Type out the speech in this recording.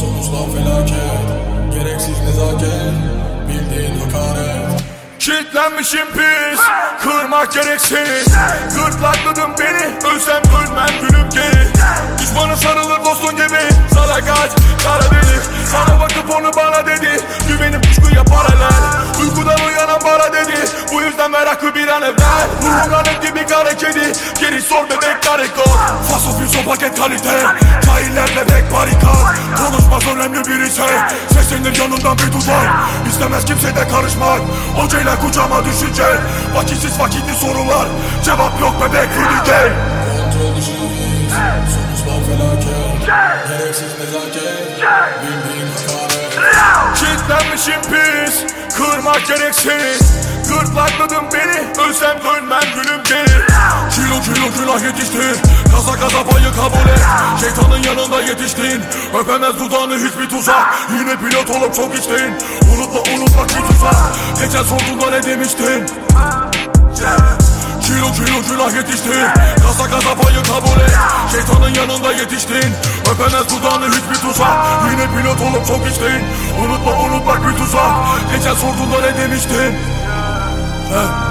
sonuçtan felaket Gereksiz nezaket Bildiğin hakaret. Kilitlenmişim pis Kırmak gereksiz. Gırtlakladın beni Ölsem ölmem gülüm geri. Düşmana sarılır dostun gibi Sana kaç kara delik Sana bakıp onu bana dedi Güvenip kuşkuya paralel. Uykudan uyanan para dedi Bu yüzden meraklı bir an evvel. Ruhum gibi kara kedi Geri sor bebek kareko karekod Faso füso paket kalite? Cahiller bebek barikat. Konuşmaz önemli biri şey Seslenir yanından bir tuzak İstemez kimse de karışmak. Hocayla kucağıma düşünce. Vakitsiz vakitli sorular. Cevap yok bebek hürriyet Kontrol dışıyız Sonuçlar felaket Gereksiz nezaket Bildiğin hakaret Kitlenmişim pis. Kırmak gereksiz. Gırtlakladım beni günah yetiştir Kaza kaza payı kabul et. Şeytanın yanında yetiştin Öpemez dudağını hiçbir tuzak. Yine pilot olup çok içtin Unutma unutmak bir tuzak. Geçen sorduğunda ne demiştin? Kilo kilo günah yetiştir Kaza kaza payı kabul et. Şeytanın yanında yetiştin Öpemez dudağını hiçbir tuzak. Yine pilot olup çok içtin Unutma unutmak bir tuzak. Geçen sorduğunda ne demiştin? He?